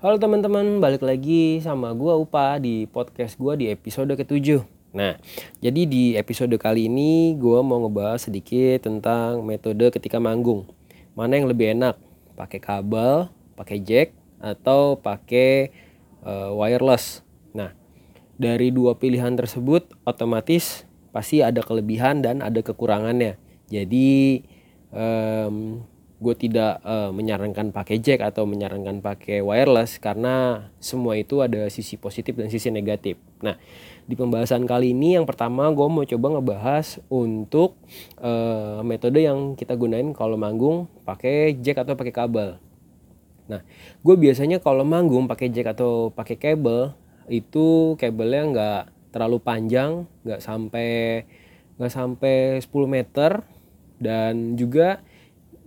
Halo teman-teman, balik lagi sama gua Upa di podcast gua di episode ketujuh. Nah, jadi di episode kali ini gua mau ngebahas sedikit tentang metode ketika manggung. Mana yang lebih enak? Pakai kabel, pakai jack atau pakai uh, wireless. Nah, dari dua pilihan tersebut otomatis pasti ada kelebihan dan ada kekurangannya. Jadi um, gue tidak uh, menyarankan pakai jack atau menyarankan pakai wireless karena semua itu ada sisi positif dan sisi negatif. Nah, di pembahasan kali ini yang pertama gue mau coba ngebahas untuk uh, metode yang kita gunain kalau manggung pakai jack atau pakai kabel. Nah, gue biasanya kalau manggung pakai jack atau pakai kabel itu kabelnya nggak terlalu panjang, nggak sampai nggak sampai 10 meter dan juga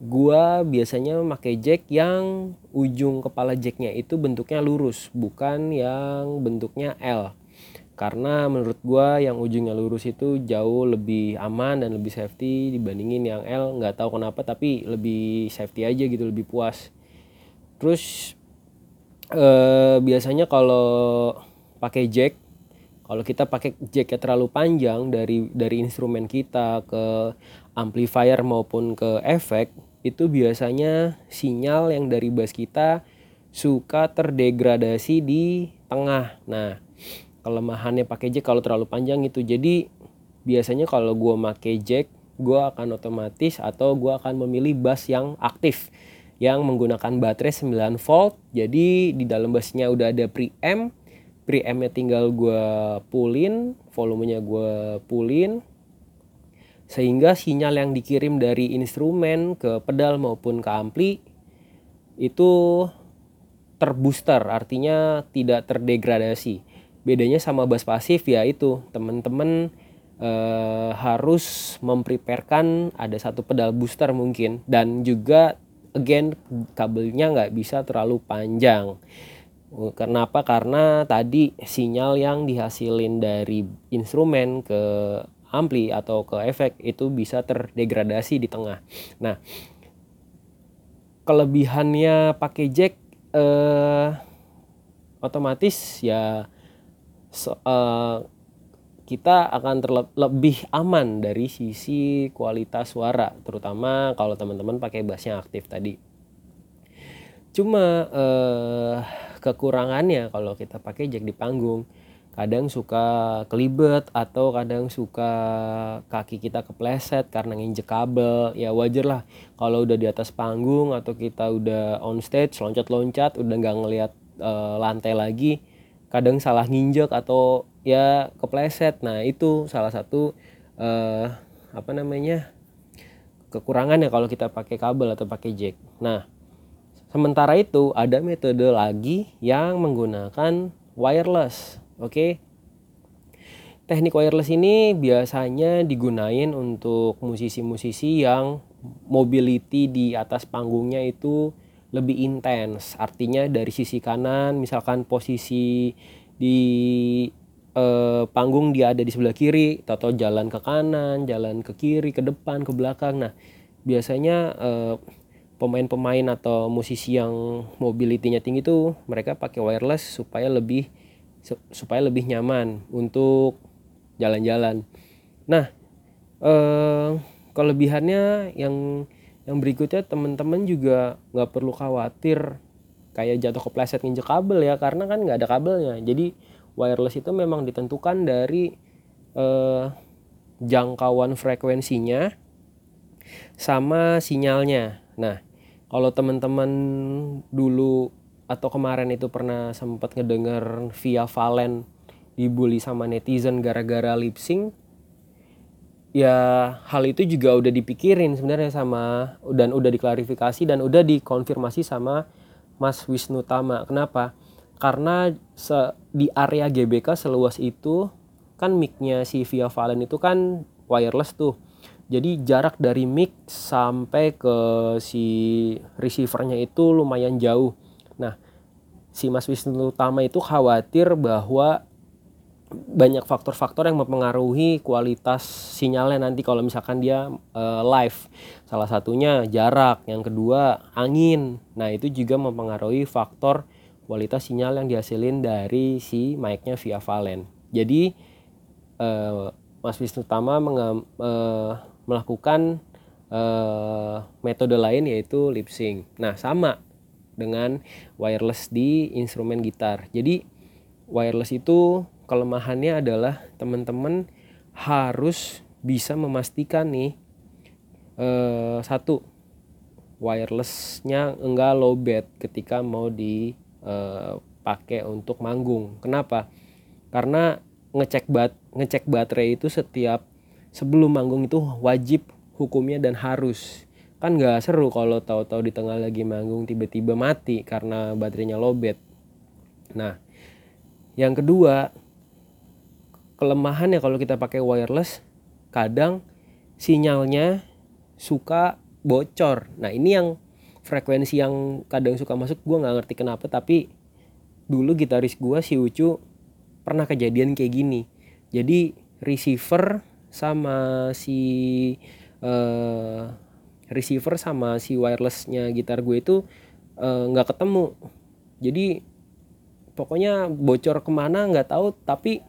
gua biasanya pakai jack yang ujung kepala jacknya itu bentuknya lurus bukan yang bentuknya L. Karena menurut gua yang ujungnya lurus itu jauh lebih aman dan lebih safety dibandingin yang L. Nggak tahu kenapa tapi lebih safety aja gitu lebih puas. Terus eh, biasanya kalau pakai jack kalau kita pakai jacknya terlalu panjang dari dari instrumen kita ke amplifier maupun ke efek itu biasanya sinyal yang dari bass kita suka terdegradasi di tengah. Nah, kelemahannya pakai jack kalau terlalu panjang itu. Jadi biasanya kalau gue pakai jack, gue akan otomatis atau gue akan memilih bass yang aktif yang menggunakan baterai 9 volt. Jadi di dalam bassnya udah ada preamp. Preampnya tinggal gue pullin, volumenya gue pullin, sehingga sinyal yang dikirim dari instrumen ke pedal maupun ke ampli itu terbooster artinya tidak terdegradasi. Bedanya sama bass pasif ya itu. Teman-teman eh, harus mempreparekan ada satu pedal booster mungkin. Dan juga again kabelnya nggak bisa terlalu panjang. Kenapa? Karena tadi sinyal yang dihasilin dari instrumen ke ampli atau ke efek itu bisa terdegradasi di tengah. Nah, kelebihannya pakai jack eh, otomatis ya so, eh, kita akan lebih aman dari sisi kualitas suara, terutama kalau teman-teman pakai bassnya aktif tadi. Cuma eh, kekurangannya kalau kita pakai jack di panggung kadang suka kelibet atau kadang suka kaki kita kepleset karena nginjek kabel. Ya wajar lah kalau udah di atas panggung atau kita udah on stage loncat-loncat udah nggak ngelihat uh, lantai lagi kadang salah nginjek atau ya kepleset. Nah itu salah satu uh, apa namanya kekurangannya kalau kita pakai kabel atau pakai jack. Nah sementara itu ada metode lagi yang menggunakan wireless Oke. Teknik wireless ini biasanya digunain untuk musisi-musisi yang mobility di atas panggungnya itu lebih intens. Artinya dari sisi kanan misalkan posisi di eh, panggung dia ada di sebelah kiri atau jalan ke kanan, jalan ke kiri, ke depan, ke belakang. Nah, biasanya eh, pemain-pemain atau musisi yang mobility-nya tinggi tuh mereka pakai wireless supaya lebih supaya lebih nyaman untuk jalan-jalan. Nah, eh, kelebihannya yang yang berikutnya teman-teman juga nggak perlu khawatir kayak jatuh kepleset nginjek kabel ya karena kan nggak ada kabelnya. Jadi wireless itu memang ditentukan dari eh, jangkauan frekuensinya sama sinyalnya. Nah, kalau teman-teman dulu atau kemarin itu pernah sempat ngedenger via Valen dibully sama netizen gara-gara lip sync ya hal itu juga udah dipikirin sebenarnya sama dan udah diklarifikasi dan udah dikonfirmasi sama Mas Wisnu Tama. Kenapa? Karena se, di area GBK seluas itu kan micnya si Via Valen itu kan wireless tuh. Jadi jarak dari mic sampai ke si receivernya itu lumayan jauh. Nah, si Mas Wisnu Tama itu khawatir bahwa banyak faktor-faktor yang mempengaruhi kualitas sinyalnya nanti kalau misalkan dia uh, live. Salah satunya jarak, yang kedua angin. Nah, itu juga mempengaruhi faktor kualitas sinyal yang dihasilin dari si mic-nya via Valen. Jadi uh, Mas Wisnu Tama menge- uh, melakukan uh, metode lain yaitu lip sync. Nah, sama dengan wireless di instrumen gitar. Jadi wireless itu kelemahannya adalah teman-teman harus bisa memastikan nih uh, satu wirelessnya enggak lowbat ketika mau dipakai uh, untuk manggung. Kenapa? Karena ngecek bat ngecek baterai itu setiap sebelum manggung itu wajib hukumnya dan harus kan nggak seru kalau tahu-tahu di tengah lagi manggung tiba-tiba mati karena baterainya lowbat. Nah yang kedua kelemahannya kalau kita pakai wireless kadang sinyalnya suka bocor. Nah ini yang frekuensi yang kadang suka masuk gue nggak ngerti kenapa tapi dulu gitaris gue si Ucu pernah kejadian kayak gini. Jadi receiver sama si uh, receiver sama si wirelessnya gitar gue itu eh, nggak uh, ketemu. Jadi pokoknya bocor ke mana nggak tahu tapi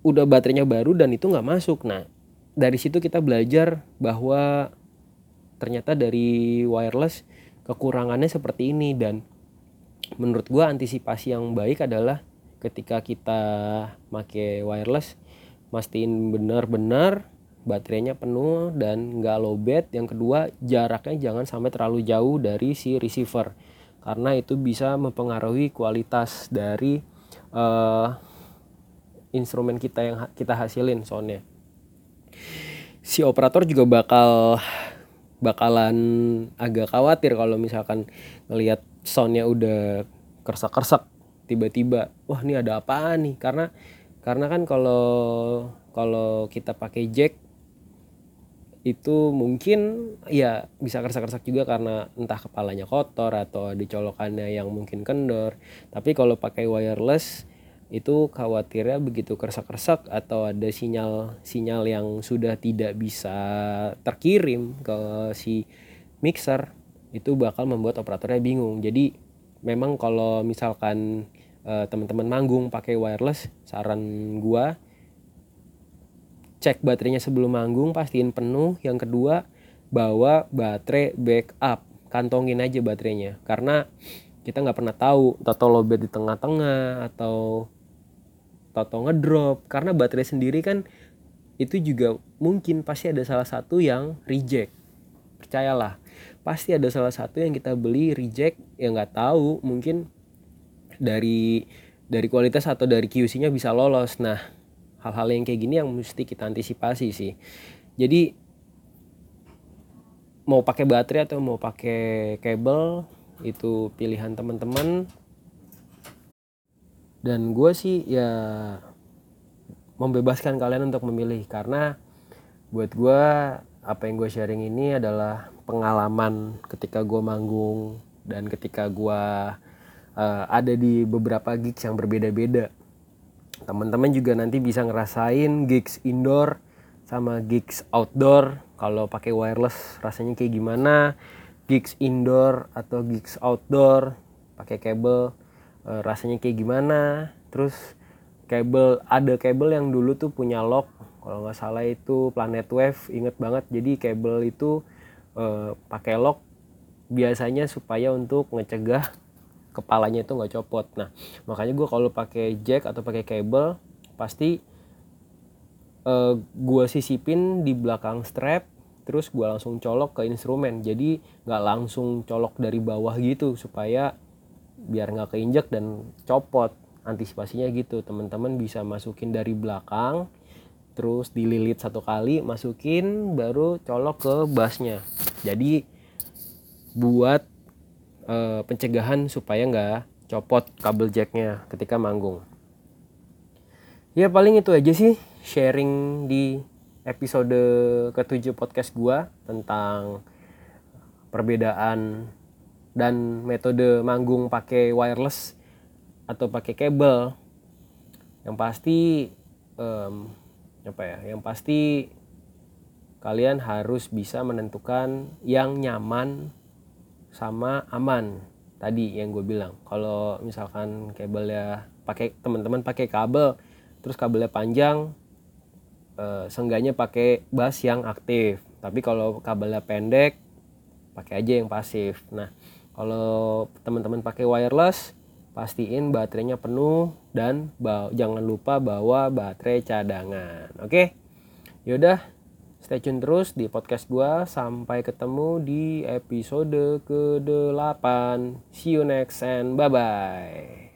udah baterainya baru dan itu nggak masuk. Nah dari situ kita belajar bahwa ternyata dari wireless kekurangannya seperti ini dan menurut gue antisipasi yang baik adalah ketika kita make wireless mastiin benar-benar baterainya penuh dan nggak lowbat yang kedua jaraknya jangan sampai terlalu jauh dari si receiver karena itu bisa mempengaruhi kualitas dari uh, instrumen kita yang kita hasilin soundnya. Si operator juga bakal bakalan agak khawatir kalau misalkan ngelihat soundnya udah kersak-kersak tiba-tiba wah ini ada apa nih? Karena karena kan kalau kalau kita pakai jack itu mungkin ya bisa kersak-kersak juga karena entah kepalanya kotor atau ada colokannya yang mungkin kendor. Tapi kalau pakai wireless itu khawatirnya begitu kersak-kersak atau ada sinyal sinyal yang sudah tidak bisa terkirim ke si mixer itu bakal membuat operatornya bingung. Jadi memang kalau misalkan uh, teman-teman manggung pakai wireless saran gua cek baterainya sebelum manggung pastiin penuh. Yang kedua bawa baterai backup. Kantongin aja baterainya. Karena kita nggak pernah tahu toto lobet di tengah-tengah atau toto ngedrop. Karena baterai sendiri kan itu juga mungkin pasti ada salah satu yang reject. Percayalah pasti ada salah satu yang kita beli reject yang nggak tahu. Mungkin dari dari kualitas atau dari QC-nya bisa lolos. Nah, hal-hal yang kayak gini yang mesti kita antisipasi sih. Jadi mau pakai baterai atau mau pakai kabel itu pilihan teman-teman. Dan gue sih ya membebaskan kalian untuk memilih karena buat gue apa yang gue sharing ini adalah pengalaman ketika gue manggung dan ketika gue uh, ada di beberapa gigs yang berbeda-beda. Teman-teman juga nanti bisa ngerasain gigs indoor sama gigs outdoor. Kalau pakai wireless rasanya kayak gimana? Gigs indoor atau gigs outdoor pakai kabel uh, rasanya kayak gimana? Terus kabel ada kabel yang dulu tuh punya lock kalau nggak salah itu Planet Wave inget banget jadi kabel itu uh, pakai lock biasanya supaya untuk ngecegah kepalanya itu nggak copot. Nah makanya gue kalau pakai jack atau pakai kabel pasti uh, eh, gue sisipin di belakang strap terus gue langsung colok ke instrumen. Jadi nggak langsung colok dari bawah gitu supaya biar nggak keinjek dan copot. Antisipasinya gitu teman-teman bisa masukin dari belakang terus dililit satu kali masukin baru colok ke bassnya. Jadi buat uh, pencegahan supaya nggak copot kabel jacknya ketika manggung. Ya paling itu aja sih sharing di episode ketujuh podcast gua tentang perbedaan dan metode manggung pakai wireless atau pakai kabel. Yang pasti um, apa ya? Yang pasti kalian harus bisa menentukan yang nyaman sama aman tadi yang gue bilang. Kalau misalkan kabelnya pakai teman-teman pakai kabel terus kabelnya panjang eh, seenggaknya pakai bas yang aktif. Tapi kalau kabelnya pendek pakai aja yang pasif. Nah kalau teman-teman pakai wireless pastiin baterainya penuh dan jangan lupa bawa baterai cadangan. Oke? Okay? yaudah stay tune terus di podcast gua. Sampai ketemu di episode ke-8 see you next and bye bye